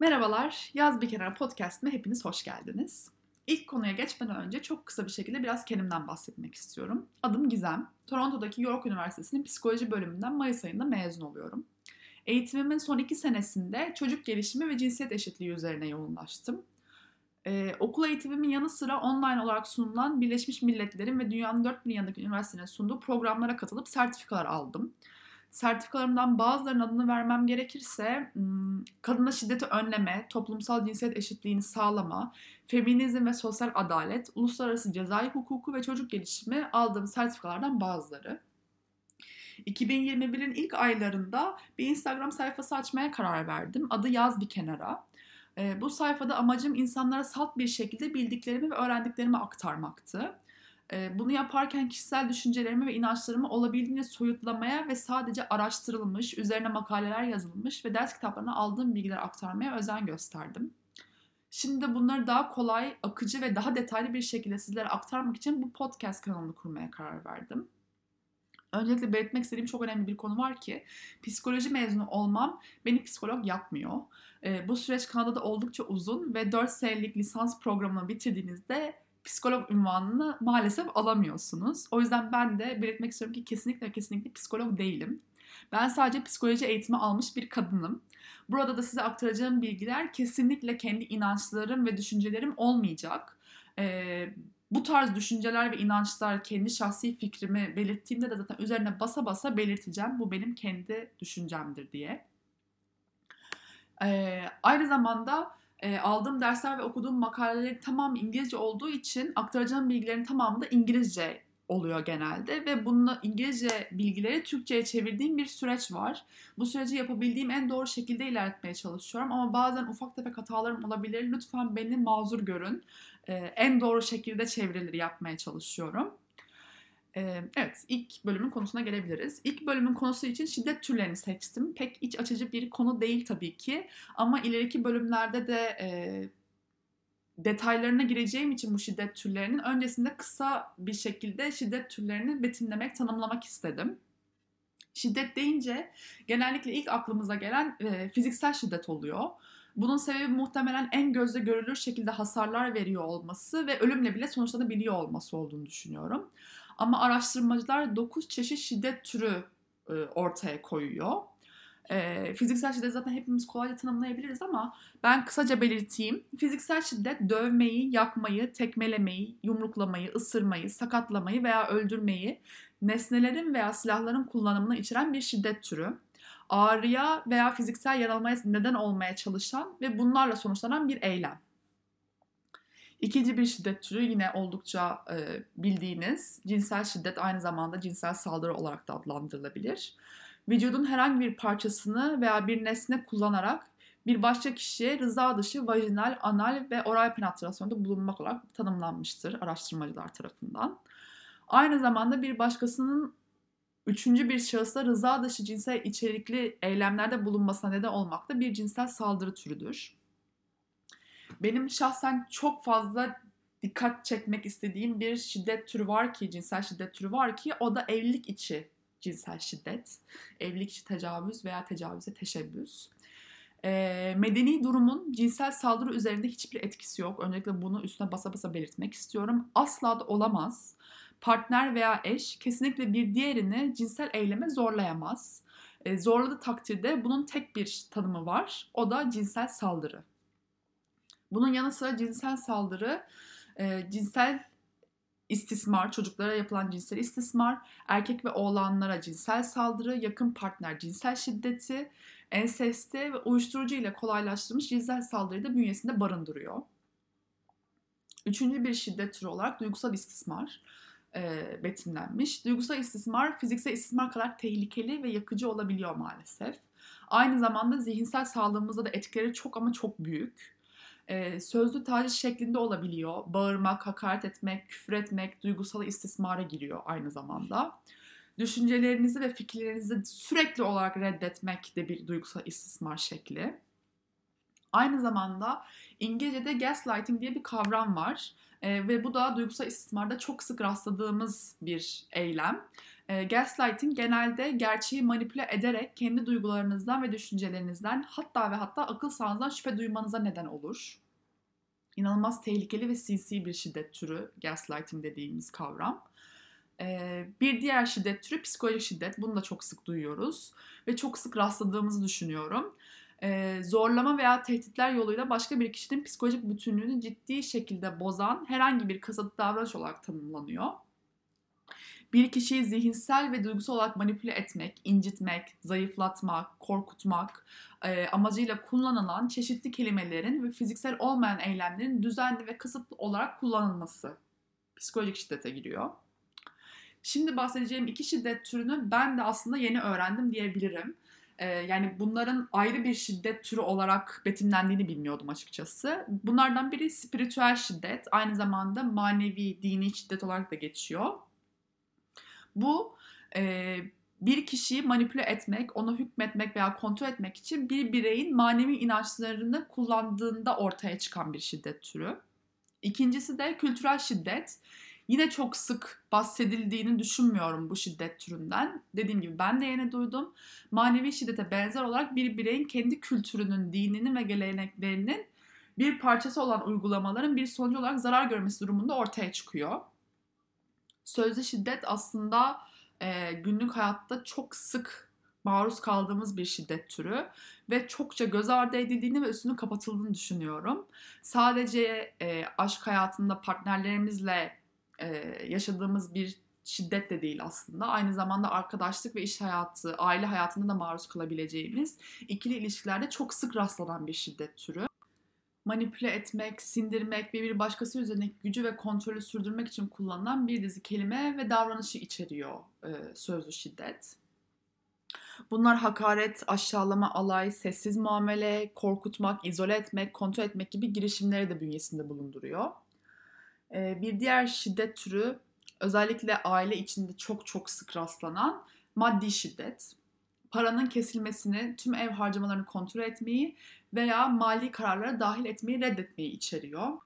Merhabalar, Yaz Bir Kenara Podcast'ime hepiniz hoş geldiniz. İlk konuya geçmeden önce çok kısa bir şekilde biraz kendimden bahsetmek istiyorum. Adım Gizem. Toronto'daki York Üniversitesi'nin psikoloji bölümünden Mayıs ayında mezun oluyorum. Eğitimimin son iki senesinde çocuk gelişimi ve cinsiyet eşitliği üzerine yoğunlaştım. Ee, okul eğitimimin yanı sıra online olarak sunulan Birleşmiş Milletler'in ve dünyanın dört bir yanındaki üniversitelerin sunduğu programlara katılıp sertifikalar aldım sertifikalarımdan bazılarının adını vermem gerekirse kadına şiddeti önleme, toplumsal cinsiyet eşitliğini sağlama, feminizm ve sosyal adalet, uluslararası cezai hukuku ve çocuk gelişimi aldığım sertifikalardan bazıları. 2021'in ilk aylarında bir Instagram sayfası açmaya karar verdim. Adı Yaz Bir Kenara. Bu sayfada amacım insanlara salt bir şekilde bildiklerimi ve öğrendiklerimi aktarmaktı. Bunu yaparken kişisel düşüncelerimi ve inançlarımı olabildiğince soyutlamaya ve sadece araştırılmış, üzerine makaleler yazılmış ve ders kitaplarına aldığım bilgiler aktarmaya özen gösterdim. Şimdi de bunları daha kolay, akıcı ve daha detaylı bir şekilde sizlere aktarmak için bu podcast kanalını kurmaya karar verdim. Öncelikle belirtmek istediğim çok önemli bir konu var ki psikoloji mezunu olmam beni psikolog yapmıyor. bu süreç Kanada'da oldukça uzun ve 4 senelik lisans programını bitirdiğinizde psikolog ünvanını maalesef alamıyorsunuz. O yüzden ben de belirtmek istiyorum ki kesinlikle kesinlikle psikolog değilim. Ben sadece psikoloji eğitimi almış bir kadınım. Burada da size aktaracağım bilgiler kesinlikle kendi inançlarım ve düşüncelerim olmayacak. Ee, bu tarz düşünceler ve inançlar kendi şahsi fikrimi belirttiğimde de zaten üzerine basa basa belirteceğim. Bu benim kendi düşüncemdir diye. Ee, aynı zamanda e, aldığım dersler ve okuduğum makaleleri tamam İngilizce olduğu için aktaracağım bilgilerin tamamı da İngilizce oluyor genelde ve bununla İngilizce bilgileri Türkçe'ye çevirdiğim bir süreç var. Bu süreci yapabildiğim en doğru şekilde ilerletmeye çalışıyorum ama bazen ufak tefek hatalarım olabilir. Lütfen beni mazur görün. Ee, en doğru şekilde çevirileri yapmaya çalışıyorum. Evet, ilk bölümün konusuna gelebiliriz. İlk bölümün konusu için şiddet türlerini seçtim. Pek iç açıcı bir konu değil tabii ki. Ama ileriki bölümlerde de e, detaylarına gireceğim için bu şiddet türlerinin öncesinde kısa bir şekilde şiddet türlerini betimlemek, tanımlamak istedim. Şiddet deyince genellikle ilk aklımıza gelen e, fiziksel şiddet oluyor. Bunun sebebi muhtemelen en gözle görülür şekilde hasarlar veriyor olması ve ölümle bile sonuçlanabiliyor olması olduğunu düşünüyorum. Ama araştırmacılar 9 çeşit şiddet türü e, ortaya koyuyor. E, fiziksel şiddet zaten hepimiz kolayca tanımlayabiliriz ama ben kısaca belirteyim. Fiziksel şiddet dövmeyi, yakmayı, tekmelemeyi, yumruklamayı, ısırmayı, sakatlamayı veya öldürmeyi, nesnelerin veya silahların kullanımını içeren bir şiddet türü. Ağrıya veya fiziksel yaralamaya neden olmaya çalışan ve bunlarla sonuçlanan bir eylem. İkinci bir şiddet türü yine oldukça e, bildiğiniz cinsel şiddet aynı zamanda cinsel saldırı olarak da adlandırılabilir. Vücudun herhangi bir parçasını veya bir nesne kullanarak bir başka kişiye rıza dışı vajinal, anal ve oral penetrasyonda bulunmak olarak tanımlanmıştır araştırmacılar tarafından. Aynı zamanda bir başkasının üçüncü bir şahısla rıza dışı cinsel içerikli eylemlerde bulunmasına neden olmak da bir cinsel saldırı türüdür. Benim şahsen çok fazla dikkat çekmek istediğim bir şiddet türü var ki, cinsel şiddet türü var ki o da evlilik içi cinsel şiddet. Evlilik içi tecavüz veya tecavüze teşebbüs. E, medeni durumun cinsel saldırı üzerinde hiçbir etkisi yok. Öncelikle bunu üstüne basa basa belirtmek istiyorum. Asla da olamaz. Partner veya eş kesinlikle bir diğerini cinsel eyleme zorlayamaz. E, zorladığı takdirde bunun tek bir tanımı var. O da cinsel saldırı. Bunun yanı sıra cinsel saldırı, e, cinsel istismar, çocuklara yapılan cinsel istismar, erkek ve oğlanlara cinsel saldırı, yakın partner cinsel şiddeti, ensesti ve uyuşturucu ile kolaylaştırılmış cinsel saldırıyı da bünyesinde barındırıyor. Üçüncü bir şiddet türü olarak duygusal istismar e, betimlenmiş. Duygusal istismar fiziksel istismar kadar tehlikeli ve yakıcı olabiliyor maalesef. Aynı zamanda zihinsel sağlığımızda da etkileri çok ama çok büyük e, sözlü taciz şeklinde olabiliyor. Bağırmak, hakaret etmek, küfür etmek, duygusal istismara giriyor aynı zamanda. Düşüncelerinizi ve fikirlerinizi sürekli olarak reddetmek de bir duygusal istismar şekli. Aynı zamanda İngilizce'de gaslighting diye bir kavram var. E, ve bu da duygusal istismarda çok sık rastladığımız bir eylem. E, gaslighting genelde gerçeği manipüle ederek kendi duygularınızdan ve düşüncelerinizden hatta ve hatta akıl sağlığınızdan şüphe duymanıza neden olur. İnanılmaz tehlikeli ve sinsi bir şiddet türü gaslighting dediğimiz kavram. E, bir diğer şiddet türü psikolojik şiddet. Bunu da çok sık duyuyoruz ve çok sık rastladığımızı düşünüyorum e, zorlama veya tehditler yoluyla başka bir kişinin psikolojik bütünlüğünü ciddi şekilde bozan herhangi bir kasıtlı davranış olarak tanımlanıyor. Bir kişiyi zihinsel ve duygusal olarak manipüle etmek, incitmek, zayıflatmak, korkutmak e, amacıyla kullanılan çeşitli kelimelerin ve fiziksel olmayan eylemlerin düzenli ve kasıtlı olarak kullanılması psikolojik şiddete giriyor. Şimdi bahsedeceğim iki şiddet türünü ben de aslında yeni öğrendim diyebilirim. Ee, yani bunların ayrı bir şiddet türü olarak betimlendiğini bilmiyordum açıkçası. Bunlardan biri spiritüel şiddet, aynı zamanda manevi, dini şiddet olarak da geçiyor. Bu e, bir kişiyi manipüle etmek, onu hükmetmek veya kontrol etmek için bir bireyin manevi inançlarını kullandığında ortaya çıkan bir şiddet türü. İkincisi de kültürel şiddet. Yine çok sık bahsedildiğini düşünmüyorum bu şiddet türünden. Dediğim gibi ben de yeni duydum. Manevi şiddete benzer olarak bir bireyin kendi kültürünün, dininin ve geleneklerinin bir parçası olan uygulamaların bir sonucu olarak zarar görmesi durumunda ortaya çıkıyor. Sözlü şiddet aslında e, günlük hayatta çok sık maruz kaldığımız bir şiddet türü ve çokça göz ardı edildiğini ve üstünün kapatıldığını düşünüyorum. Sadece e, aşk hayatında partnerlerimizle e, yaşadığımız bir şiddet de değil aslında. Aynı zamanda arkadaşlık ve iş hayatı, aile hayatında da maruz kalabileceğimiz ikili ilişkilerde çok sık rastlanan bir şiddet türü. Manipüle etmek, sindirmek ve bir başkası üzerindeki gücü ve kontrolü sürdürmek için kullanılan bir dizi kelime ve davranışı içeriyor e, sözlü şiddet. Bunlar hakaret, aşağılama, alay, sessiz muamele, korkutmak, izole etmek, kontrol etmek gibi girişimleri de bünyesinde bulunduruyor. Ee, bir diğer şiddet türü özellikle aile içinde çok çok sık rastlanan maddi şiddet. Paranın kesilmesini, tüm ev harcamalarını kontrol etmeyi veya mali kararlara dahil etmeyi reddetmeyi içeriyor.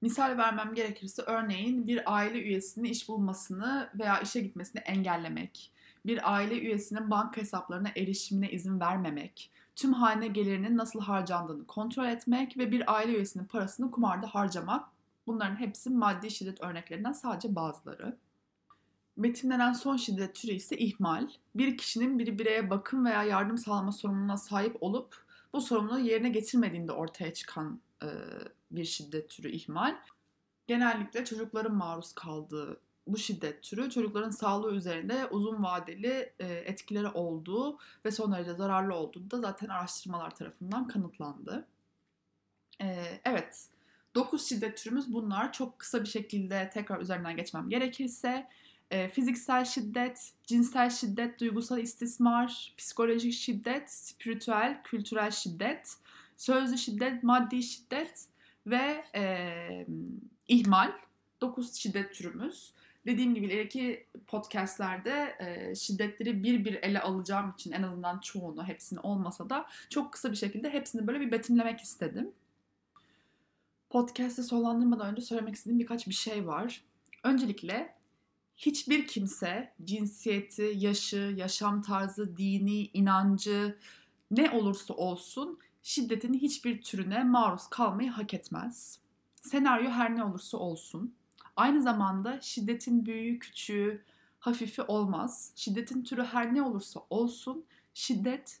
Misal vermem gerekirse örneğin bir aile üyesinin iş bulmasını veya işe gitmesini engellemek, bir aile üyesinin banka hesaplarına erişimine izin vermemek, tüm hane gelirinin nasıl harcandığını kontrol etmek ve bir aile üyesinin parasını kumarda harcamak Bunların hepsi maddi şiddet örneklerinden sadece bazıları. Betimlenen son şiddet türü ise ihmal. Bir kişinin bir bireye bakım veya yardım sağlama sorumluluğuna sahip olup bu sorumluluğu yerine getirmediğinde ortaya çıkan e, bir şiddet türü ihmal. Genellikle çocukların maruz kaldığı bu şiddet türü çocukların sağlığı üzerinde uzun vadeli e, etkileri olduğu ve son derece zararlı olduğu da zaten araştırmalar tarafından kanıtlandı. E, evet, 9 şiddet türümüz bunlar. Çok kısa bir şekilde tekrar üzerinden geçmem gerekirse e, fiziksel şiddet, cinsel şiddet, duygusal istismar, psikolojik şiddet, spiritüel, kültürel şiddet, sözlü şiddet, maddi şiddet ve e, ihmal. 9 şiddet türümüz. Dediğim gibi ileriki podcastlerde e, şiddetleri bir bir ele alacağım için en azından çoğunu, hepsini olmasa da çok kısa bir şekilde hepsini böyle bir betimlemek istedim. Podcast'ı sonlandırmadan önce söylemek istediğim birkaç bir şey var. Öncelikle hiçbir kimse cinsiyeti, yaşı, yaşam tarzı, dini, inancı ne olursa olsun şiddetin hiçbir türüne maruz kalmayı hak etmez. Senaryo her ne olursa olsun. Aynı zamanda şiddetin büyüğü, küçüğü, hafifi olmaz. Şiddetin türü her ne olursa olsun şiddet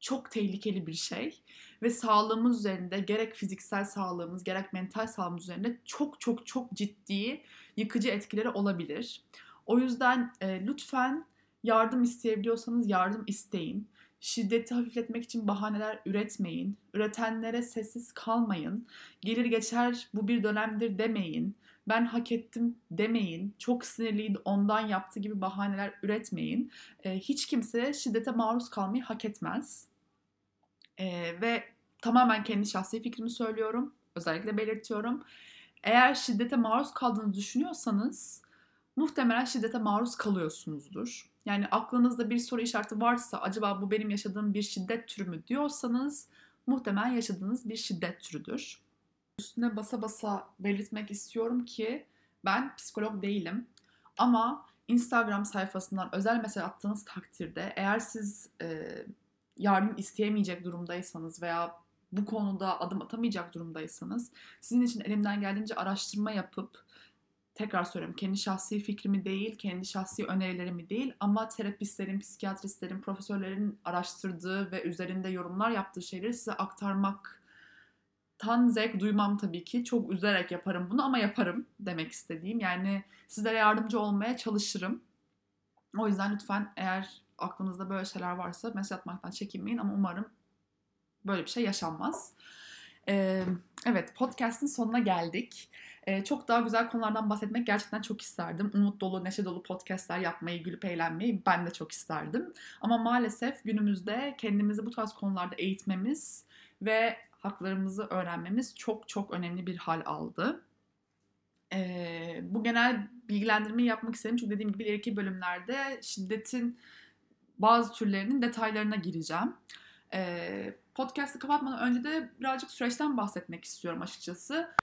çok tehlikeli bir şey ve sağlığımız üzerinde gerek fiziksel sağlığımız gerek mental sağlığımız üzerinde çok çok çok ciddi yıkıcı etkileri olabilir. O yüzden e, lütfen yardım isteyebiliyorsanız yardım isteyin. Şiddeti hafifletmek için bahaneler üretmeyin. Üretenlere sessiz kalmayın. Gelir geçer bu bir dönemdir demeyin. Ben hak ettim demeyin. Çok sinirliydi ondan yaptı gibi bahaneler üretmeyin. E, hiç kimse şiddete maruz kalmayı hak etmez. E, ve tamamen kendi şahsi fikrimi söylüyorum. Özellikle belirtiyorum. Eğer şiddete maruz kaldığını düşünüyorsanız muhtemelen şiddete maruz kalıyorsunuzdur. Yani aklınızda bir soru işareti varsa acaba bu benim yaşadığım bir şiddet türü mü diyorsanız muhtemelen yaşadığınız bir şiddet türüdür. Üstüne basa basa belirtmek istiyorum ki ben psikolog değilim. Ama Instagram sayfasından özel mesaj attığınız takdirde eğer siz e, yardım isteyemeyecek durumdaysanız veya bu konuda adım atamayacak durumdaysanız sizin için elimden geldiğince araştırma yapıp tekrar söylüyorum kendi şahsi fikrimi değil, kendi şahsi önerilerimi değil ama terapistlerin, psikiyatristlerin, profesörlerin araştırdığı ve üzerinde yorumlar yaptığı şeyleri size aktarmak tan zevk duymam tabii ki. Çok üzerek yaparım bunu ama yaparım demek istediğim. Yani sizlere yardımcı olmaya çalışırım. O yüzden lütfen eğer aklınızda böyle şeyler varsa mesaj atmaktan çekinmeyin ama umarım böyle bir şey yaşanmaz. Ee, evet podcast'in sonuna geldik. Ee, çok daha güzel konulardan bahsetmek gerçekten çok isterdim. Umut dolu, neşe dolu podcastler yapmayı, gülüp eğlenmeyi ben de çok isterdim. Ama maalesef günümüzde kendimizi bu tarz konularda eğitmemiz ve haklarımızı öğrenmemiz çok çok önemli bir hal aldı. Ee, bu genel bilgilendirmeyi yapmak istedim çünkü dediğim gibi ileriki bölümlerde şiddetin bazı türlerinin detaylarına gireceğim. Ee, podcast'ı kapatmadan önce de birazcık süreçten bahsetmek istiyorum açıkçası.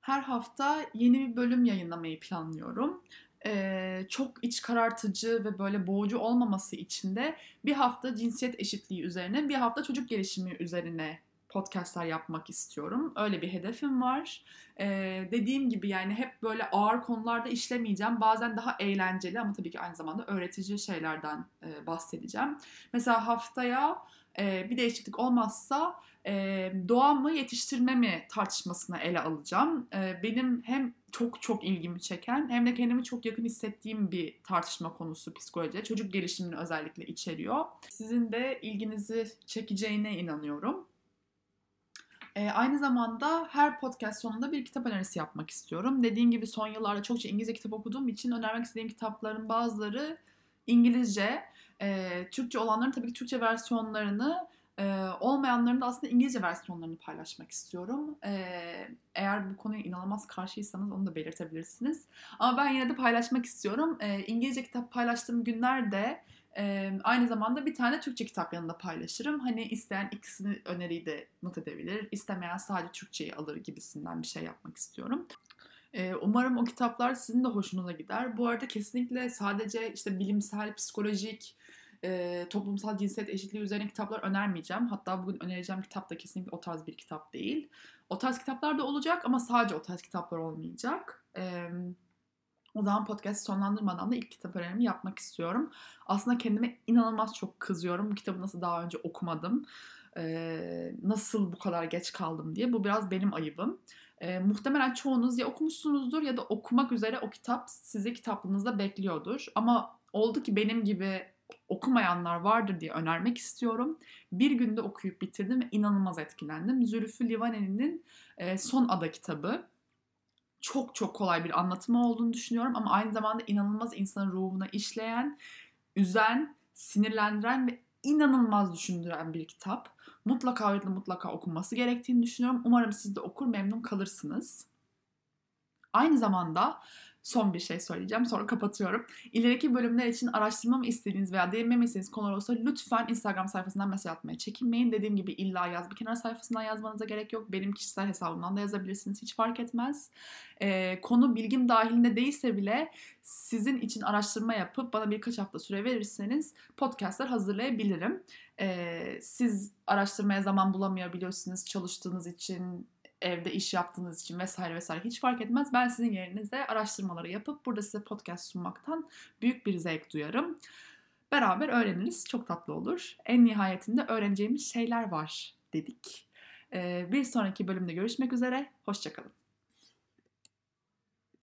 Her hafta yeni bir bölüm yayınlamayı planlıyorum. Ee, çok iç karartıcı ve böyle boğucu olmaması için de bir hafta cinsiyet eşitliği üzerine, bir hafta çocuk gelişimi üzerine podcastler yapmak istiyorum. Öyle bir hedefim var. Ee, dediğim gibi yani hep böyle ağır konularda işlemeyeceğim. Bazen daha eğlenceli ama tabii ki aynı zamanda öğretici şeylerden e, bahsedeceğim. Mesela haftaya e, bir değişiklik olmazsa e, doğa mı yetiştirme mi tartışmasına ele alacağım. E, benim hem çok çok ilgimi çeken hem de kendimi çok yakın hissettiğim bir tartışma konusu psikoloji. Çocuk gelişimini özellikle içeriyor. Sizin de ilginizi çekeceğine inanıyorum. E, aynı zamanda her podcast sonunda bir kitap önerisi yapmak istiyorum. Dediğim gibi son yıllarda çokça İngilizce kitap okuduğum için önermek istediğim kitapların bazıları İngilizce. E, Türkçe olanların tabii ki Türkçe versiyonlarını ee, olmayanların da aslında İngilizce versiyonlarını paylaşmak istiyorum. Ee, eğer bu konuya inanılmaz karşıysanız onu da belirtebilirsiniz. Ama ben yine de paylaşmak istiyorum. Ee, İngilizce kitap paylaştığım günlerde e, aynı zamanda bir tane Türkçe kitap yanında paylaşırım. Hani isteyen ikisini öneriyi de not edebilir. İstemeyen sadece Türkçeyi alır gibisinden bir şey yapmak istiyorum. Umarım o kitaplar sizin de hoşunuza gider. Bu arada kesinlikle sadece işte bilimsel, psikolojik, toplumsal cinsiyet eşitliği üzerine kitaplar önermeyeceğim. Hatta bugün önereceğim kitap da kesinlikle o tarz bir kitap değil. O tarz kitaplar da olacak ama sadece o tarz kitaplar olmayacak. O zaman podcast sonlandırmadan da ilk kitap önerimi yapmak istiyorum. Aslında kendime inanılmaz çok kızıyorum. Bu kitabı nasıl daha önce okumadım. Nasıl bu kadar geç kaldım diye. Bu biraz benim ayıbım. E, muhtemelen çoğunuz ya okumuşsunuzdur ya da okumak üzere o kitap sizi kitaplığınızda bekliyordur. Ama oldu ki benim gibi okumayanlar vardır diye önermek istiyorum. Bir günde okuyup bitirdim ve inanılmaz etkilendim. Zülfü Livaneli'nin e, Son Ada kitabı. Çok çok kolay bir anlatımı olduğunu düşünüyorum ama aynı zamanda inanılmaz insanın ruhuna işleyen, üzen, sinirlendiren ve inanılmaz düşündüren bir kitap. Mutlaka ve mutlaka okunması gerektiğini düşünüyorum. Umarım siz de okur memnun kalırsınız. Aynı zamanda son bir şey söyleyeceğim sonra kapatıyorum. İleriki bölümler için araştırmamı istediğiniz veya değinmemi istediğiniz konular olsa lütfen Instagram sayfasından mesaj atmaya çekinmeyin. Dediğim gibi illa yaz bir kenar sayfasından yazmanıza gerek yok. Benim kişisel hesabımdan da yazabilirsiniz. Hiç fark etmez. Ee, konu bilgim dahilinde değilse bile sizin için araştırma yapıp bana birkaç hafta süre verirseniz podcastlar hazırlayabilirim. Ee, siz araştırmaya zaman bulamayabiliyorsunuz çalıştığınız için evde iş yaptığınız için vesaire vesaire hiç fark etmez. Ben sizin yerinizde araştırmaları yapıp burada size podcast sunmaktan büyük bir zevk duyarım. Beraber öğreniriz. Çok tatlı olur. En nihayetinde öğreneceğimiz şeyler var dedik. Ee, bir sonraki bölümde görüşmek üzere. Hoşçakalın.